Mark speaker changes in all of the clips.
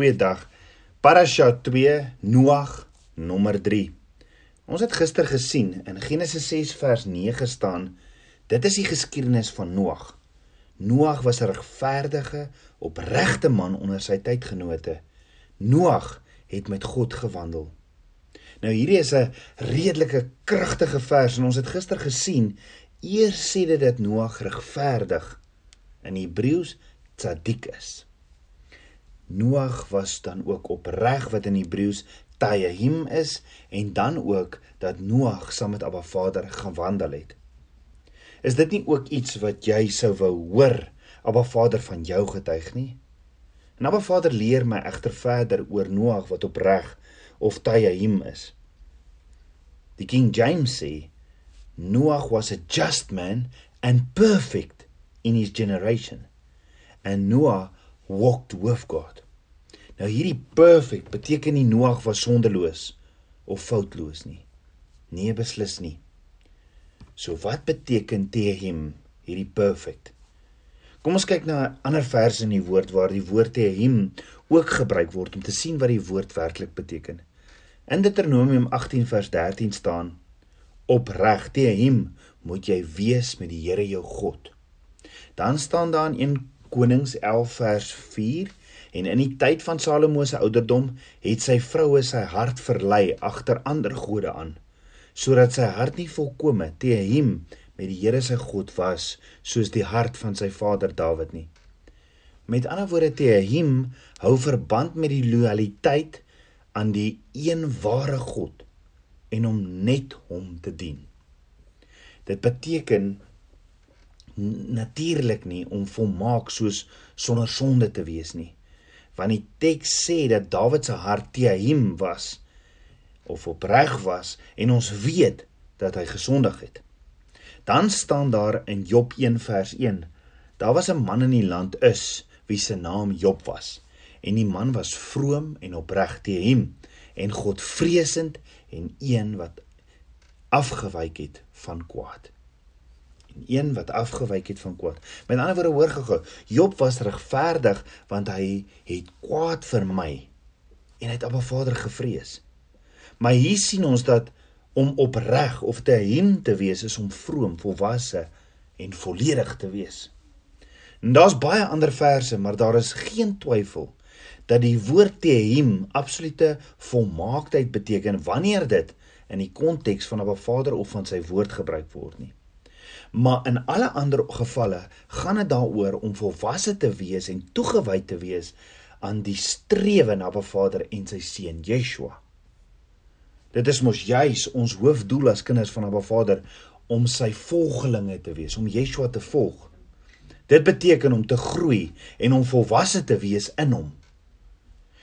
Speaker 1: goeiedag. Parasha 2 Noag nommer 3. Ons het gister gesien in Genesis 6 vers 9 staan, dit is die geskiedenis van Noag. Noag was 'n regverdige, opregte man onder sy tydgenote. Noag het met God gewandel. Nou hierdie is 'n redelike kragtige vers en ons het gister gesien eers sê dit dat Noag regverdig in Hebreëus tzadik is. Noag was dan ook opreg wat in Hebreëus Tahim is en dan ook dat Noag saam met Abba Vader gaan wandel het. Is dit nie ook iets wat jy sou wou hoor Abba Vader van jou getuig nie? En Abba Vader leer my egter verder oor Noag wat opreg of Tahim is. Die King James sê Noag was a just man and perfect in his generation. And Noah walked with God. Nou hierdie perfect beteken nie Noag was sondeloos of foutloos nie. Nee, beslis nie. So wat beteken tehim hierdie perfect? Kom ons kyk na 'n ander vers in die woord waar die woord tehim ook gebruik word om te sien wat die woord werklik beteken. In Deuteronomium 18 vers 13 staan: Opreg tehim moet jy wees met die Here jou God. Dan staan daar in Konings 11 vers 4 en in die tyd van Salomo se ouderdom het sy vroue sy hart verlei agter ander gode aan sodat sy hart nie volkome te hom met die Here sy God was soos die hart van sy vader Dawid nie. Met ander woorde te hom hou verband met die loyaliteit aan die een ware God en om net hom te dien. Dit beteken natuurlik nie om volmaak soos sonder sonde te wees nie. Want die teks sê dat Dawid se hart teahim was of opreg was en ons weet dat hy gesondig het. Dan staan daar in Job 1 vers 1: Daar was 'n man in die land is wie se naam Job was en die man was vroom en opreg teahim en godvreesend en een wat afgewyk het van kwaad en een wat afgewyk het van kwaad. Met ander woorde hoor gehou, Job was regverdig want hy het kwaad vermy en hy het Abba Vader gevrees. Maar hier sien ons dat om opreg of te hem te wees is om vroom, volwasse en volledig te wees. En daar's baie ander verse, maar daar is geen twyfel dat die woord te hem absolute volmaaktheid beteken wanneer dit in die konteks van 'n Vader of van sy woord gebruik word nie. Maar in alle ander gevalle gaan dit daaroor om volwasse te wees en toegewy te wees aan die strewe na Baba Vader en sy seun Yeshua. Dit is mos juis ons hoofdoel as kinders van Baba Vader om sy volgelinge te wees, om Yeshua te volg. Dit beteken om te groei en om volwasse te wees in hom.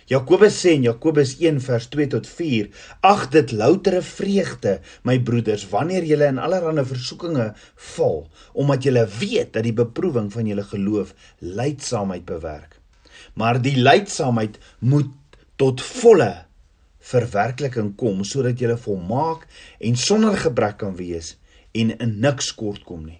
Speaker 1: Jakobus sê in Jakobus 1 vers 2 tot 4: Ag dit loutere vreugde, my broeders, wanneer julle in allerlei versoekinge val, omdat julle weet dat die beproewing van julle geloof lydsaamheid bewerk. Maar die lydsaamheid moet tot volle verwerkliking kom sodat julle volmaak en sonder gebrek kan wees en in niks kort kom nie.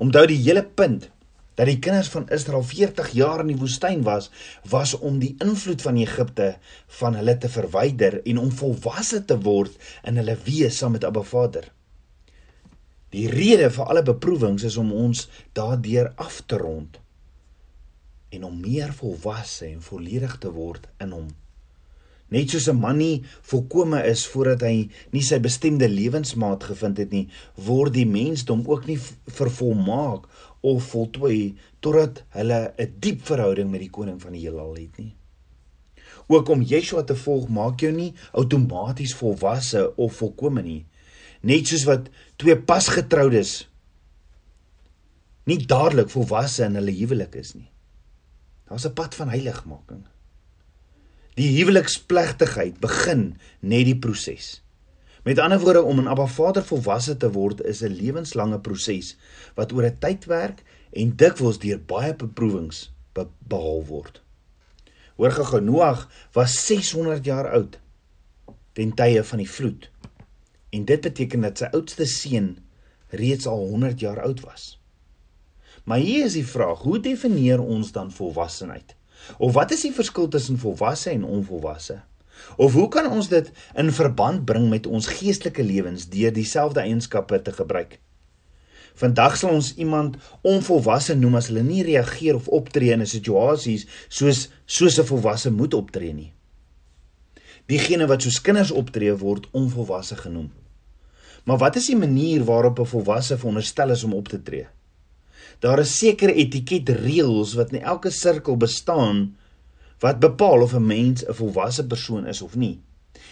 Speaker 1: Onthou die hele punt dat die kinders van Israel 40 jaar in die woestyn was, was om die invloed van Egipte van hulle te verwyder en om volwasse te word in hulle wees saam met Abba Vader. Die rede vir alle beproewings is om ons daardeur af te rond en om meer volwasse en volledig te word in hom. Net soos 'n man nie volkome is voordat hy nie sy bestemde lewensmaat gevind het nie, word die mensdom ook nie vervolmaak of voltooi totdat hulle 'n diep verhouding met die koning van die heelal het nie. Ook om Yeshua te volg maak jou nie outomaties volwasse of volkome nie. Net soos wat twee pasgetroudes nie dadelik volwasse in hulle huwelik is nie. Daar's 'n pad van heiligmaking. Die huweliksplegtigheid begin net die proses. Met ander woorde om in Abba Vader volwasse te word is 'n lewenslange proses wat oor 'n tydwerk en dikwels deur baie beproewings be behaal word. Hoor gou Noag was 600 jaar oud ten tye van die vloed. En dit beteken dat sy oudste seun reeds al 100 jaar oud was. Maar hier is die vraag, hoe definieer ons dan volwassenheid? Of wat is die verskil tussen volwasse en onvolwasse? Of hoe kan ons dit in verband bring met ons geestelike lewens deur dieselfde eienskappe te gebruik? Vandag sal ons iemand onvolwasse noem as hulle nie reageer of optree in situasies soos soos 'n volwasse moet optree nie. Diegene wat soos kinders optree word onvolwasse genoem. Maar wat is die manier waarop 'n volwasse veronderstel is om op te tree? Daar is sekere etiket reëls wat in elke sirkel bestaan wat bepaal of 'n mens 'n volwasse persoon is of nie.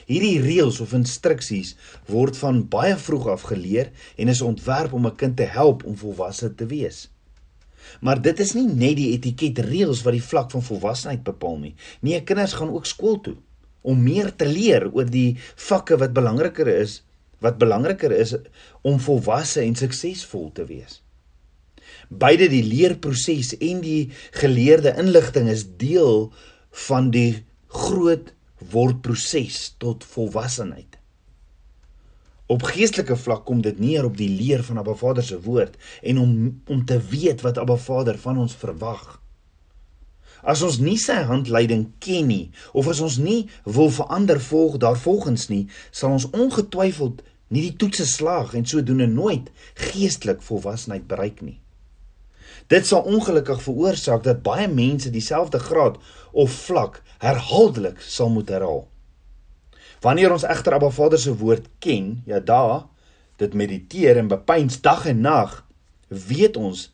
Speaker 1: Hierdie reëls of instruksies word van baie vroeg af geleer en is ontwerp om 'n kind te help om volwasse te wees. Maar dit is nie net die etiket reëls wat die vlak van volwassenheid bepaal nie. Nee, kinders gaan ook skool toe om meer te leer oor die vakke wat belangriker is, wat belangriker is om volwasse en suksesvol te wees. Beide die leerproses en die geleerde inligting is deel van die groot wordproses tot volwassenheid. Op geestelike vlak kom dit neer op die leer van Abba Vader se woord en om om te weet wat Abba Vader van ons verwag. As ons nie sy handleiding ken nie of as ons nie wil verander volg daarvolgens nie, sal ons ongetwyfeld nie die toetse slaag en sodoende nooit geestelik volwassenheid bereik nie. Dit sal ongelukkig veroorsaak dat baie mense dieselfde graad of vlak herhaaldelik sal moet herhaal. Wanneer ons egter Abba Vader se woord ken, ja da, dit mediteer en bepeins dag en nag, weet ons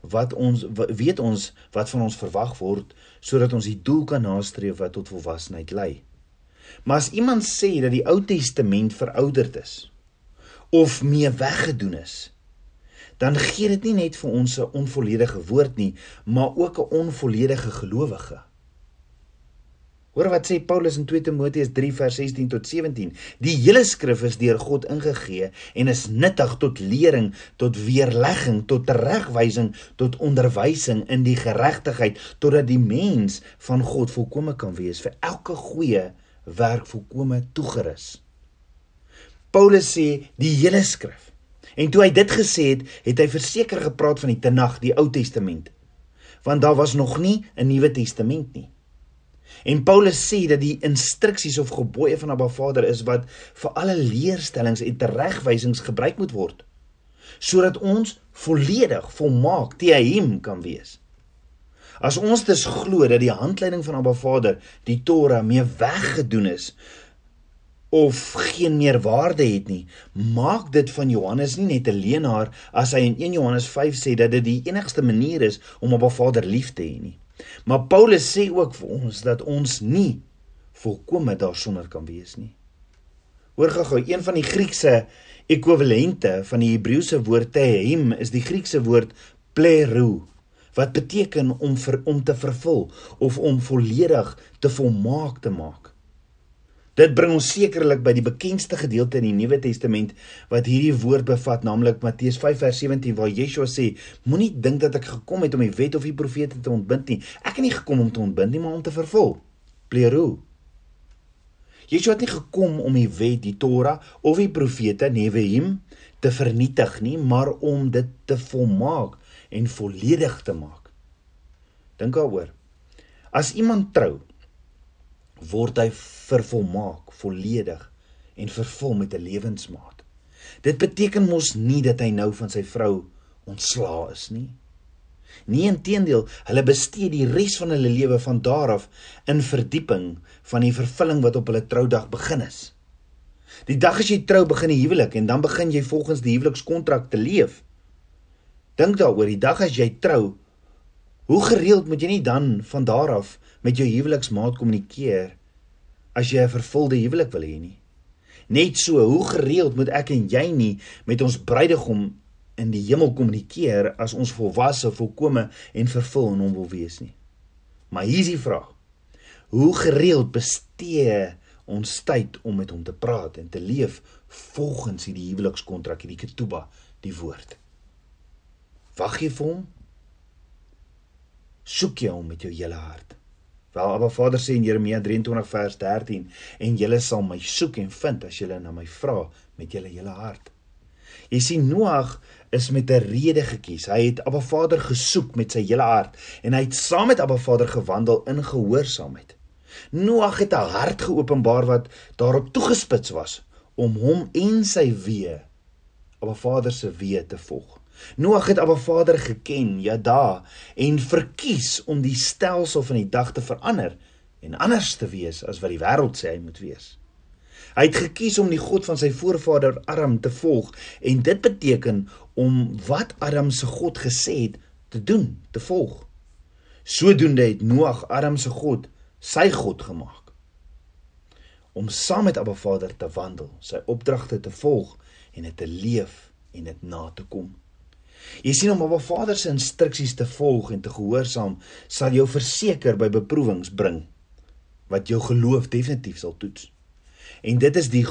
Speaker 1: wat ons weet ons wat van ons verwag word sodat ons die doel kan nastreef wat tot volwassenheid lei. Maar as iemand sê dat die Ou Testament verouderd is of mee weggedoen is, dan gee dit nie net vir ons 'n onvolledige woord nie, maar ook 'n onvolledige gelowige. Hoor wat sê Paulus in 2 Timoteus 3 vers 16 tot 17. Die hele skrif is deur God ingegee en is nuttig tot lering, tot weerlegging, tot regwysing, tot onderwysing in die geregtigheid, totdat die mens van God volkome kan wees vir elke goeie werk volkome toegerus. Paulus sê die hele skrif En toe hy dit gesê het, het hy verseker gepraat van die Tenag, die Ou Testament. Want daar was nog nie 'n Nuwe Testament nie. En Paulus sê dat die instruksies of gebooie van Abba Vader is wat vir alle leerstellings en teregwysings gebruik moet word sodat ons volledig volmaak te hom kan wees. As ons dus glo dat die handleiding van Abba Vader, die Torah, mee weggedoen is of geen meer waarde het nie, maak dit van Johannes nie net 'n leenaar as hy in 1 Johannes 5 sê dat dit die enigste manier is om op 'n Vader lief te hê nie. Maar Paulus sê ook vir ons dat ons nie volkome daarsonder kan wees nie. Hoor gou-gou, een van die Griekse ekwivalente van die Hebreëse woord tehim is die Griekse woord plero wat beteken om vir om te vervul of om volledig te volmaak te maak. Dit bring ons sekerlik by die bekendste gedeelte in die Nuwe Testament wat hierdie woord bevat, naamlik Matteus 5 vers 17 waar Yeshua sê: Moenie dink dat ek gekom het om die wet of die profete te ontbind nie. Ek het nie gekom om te ontbind nie, maar om te vervul. Plero. Yeshua het nie gekom om die wet, die Torah of die profete, Nevehim, te vernietig nie, maar om dit te volmaak en volledig te maak. Dink daaroor. As iemand trou, word hy vervolmaak, volledig en vervul met 'n lewensmaat. Dit beteken mos nie dat hy nou van sy vrou ontslaa is nie. Nie inteendeel, hulle bestee die res van hulle lewe van daar af in verdieping van die vervulling wat op hulle troudag begin is. Die dag as jy trou, begin die huwelik en dan begin jy volgens die huwelikskontrak te leef. Dink daaroor, die dag as jy trou, hoe gereeld moet jy nie dan van daar af met jou huweliksmaat kommunikeer as jy 'n vervulde huwelik wil hê nie. Net so, hoe gereeld moet ek en jy nie met ons bruidegom in die hemel kommunikeer as ons volwasse, volkome en vervul in hom wil wees nie. Maar hier is die vraag. Hoe gereeld bestee ons tyd om met hom te praat en te leef volgens hierdie huwelikskontrak, hierdie ketuba, die woord? Wag jy vir hom? Soek jy hom met jou hele hart? Wel, Abba Vader sê in Jeremia 23 vers 13 en julle sal my soek en vind as julle na my vra met julle hele hart. Jy sien Noag is met 'n rede gekies. Hy het Abba Vader gesoek met sy hele hart en hy het saam met Abba Vader gewandel in gehoorsaamheid. Noag het 'n hart geopenbaar wat daarop toegespits was om hom en sy weë Abba Vader se weë te volg. Noag het Abba Vader geken, ja da, en verkies om die stelsel van die dag te verander en anders te wees as wat die wêreld sê hy moet wees. Hy het gekies om die God van sy voorvader Adam te volg en dit beteken om wat Adam se God gesê het te doen, te volg. Sodoende het Noag Adam se God sy God gemaak. Om saam met Abba Vader te wandel, sy opdragte te volg en dit te leef en dit na te kom. Jy sien om op 'n Vader se instruksies te volg en te gehoorsaam sal jou verseker by beproewings bring wat jou geloof definitief sal toets. En dit is die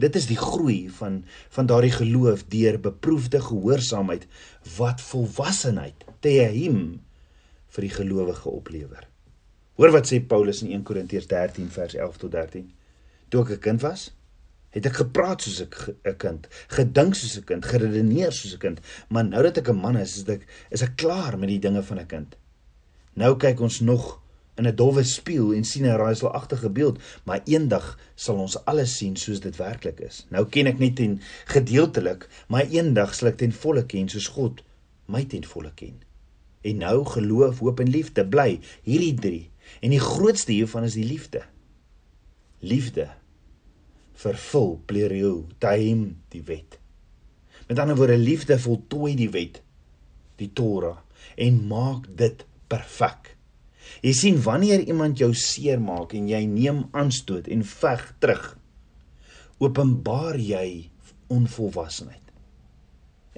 Speaker 1: dit is die groei van van daardie geloof deur beproefde gehoorsaamheid wat volwassenheid tehim vir die gelowige oplewer. Hoor wat sê Paulus in 1 Korintiërs 13 vers 11 tot 13. Toe ek 'n kind was, het ek gepraat soos 'n kind, gedink soos 'n kind, geredeneer soos 'n kind, maar nou dat ek 'n man is, is ek is ek klaar met die dinge van 'n kind. Nou kyk ons nog in 'n dowwe spieël en sien 'n raaiselagtige beeld, maar eendag sal ons alles sien soos dit werklik is. Nou ken ek net en gedeeltelik, maar eendag sal ek ten volle ken soos God my ten volle ken. En nou geloof, hoop en liefde bly hierdie drie. En die grootste hiervan is die liefde. Liefde vervul plerio taim die wet. Met ander woorde liefde voltooi die wet, die Torah en maak dit perfek. Jy sien wanneer iemand jou seermaak en jy neem aanstoot en veg terug, openbaar jy onvolwassenheid.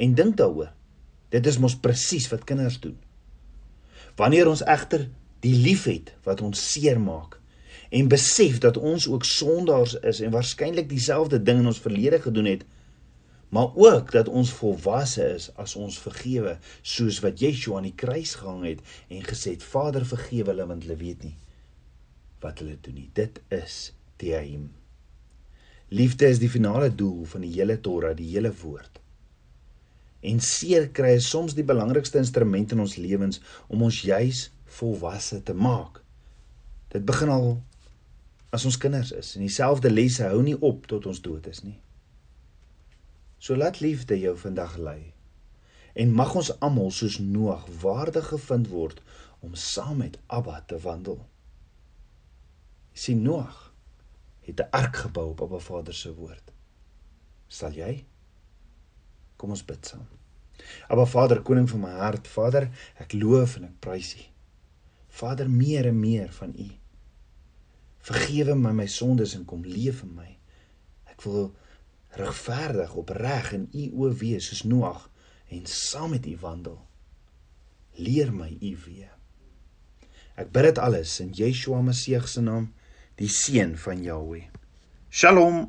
Speaker 1: En dink daaroor. Dit is mos presies wat kinders doen. Wanneer ons egter die liefhet wat ons seermaak en besef dat ons ook sondaars is en waarskynlik dieselfde ding in ons verlede gedoen het, maar ook dat ons volwasse is as ons vergewe, soos wat Yeshua aan die kruis gehang het en gesê het: Vader, vergewe hulle want hulle weet nie wat hulle doen nie. Dit is Tehim. Liefde is die finale doel van die hele Torah, die hele woord. En seer kry is soms die belangrikste instrument in ons lewens om ons juis volwasse te maak. Dit begin al as ons kinders is en dieselfde lesse hou nie op tot ons dood is nie. So laat liefde jou vandag lei. En mag ons almal soos Noag waardig gevind word om saam met Abba te wandel. Sien Noag het 'n ark gebou op Abba Vader se woord. Sal jy? Kom ons bid saam. Abba Vader, koning van my hart, Vader, ek loof en ek prys U. Vader, meer en meer van U. Vergewe my my sondes en kom leef in my. Ek wil regverdig opreg in u oë wees soos Noag en saam met u wandel. Leer my u weer. Ek bid dit alles in Yeshua Messie se naam, die seun van Jahweh. Shalom.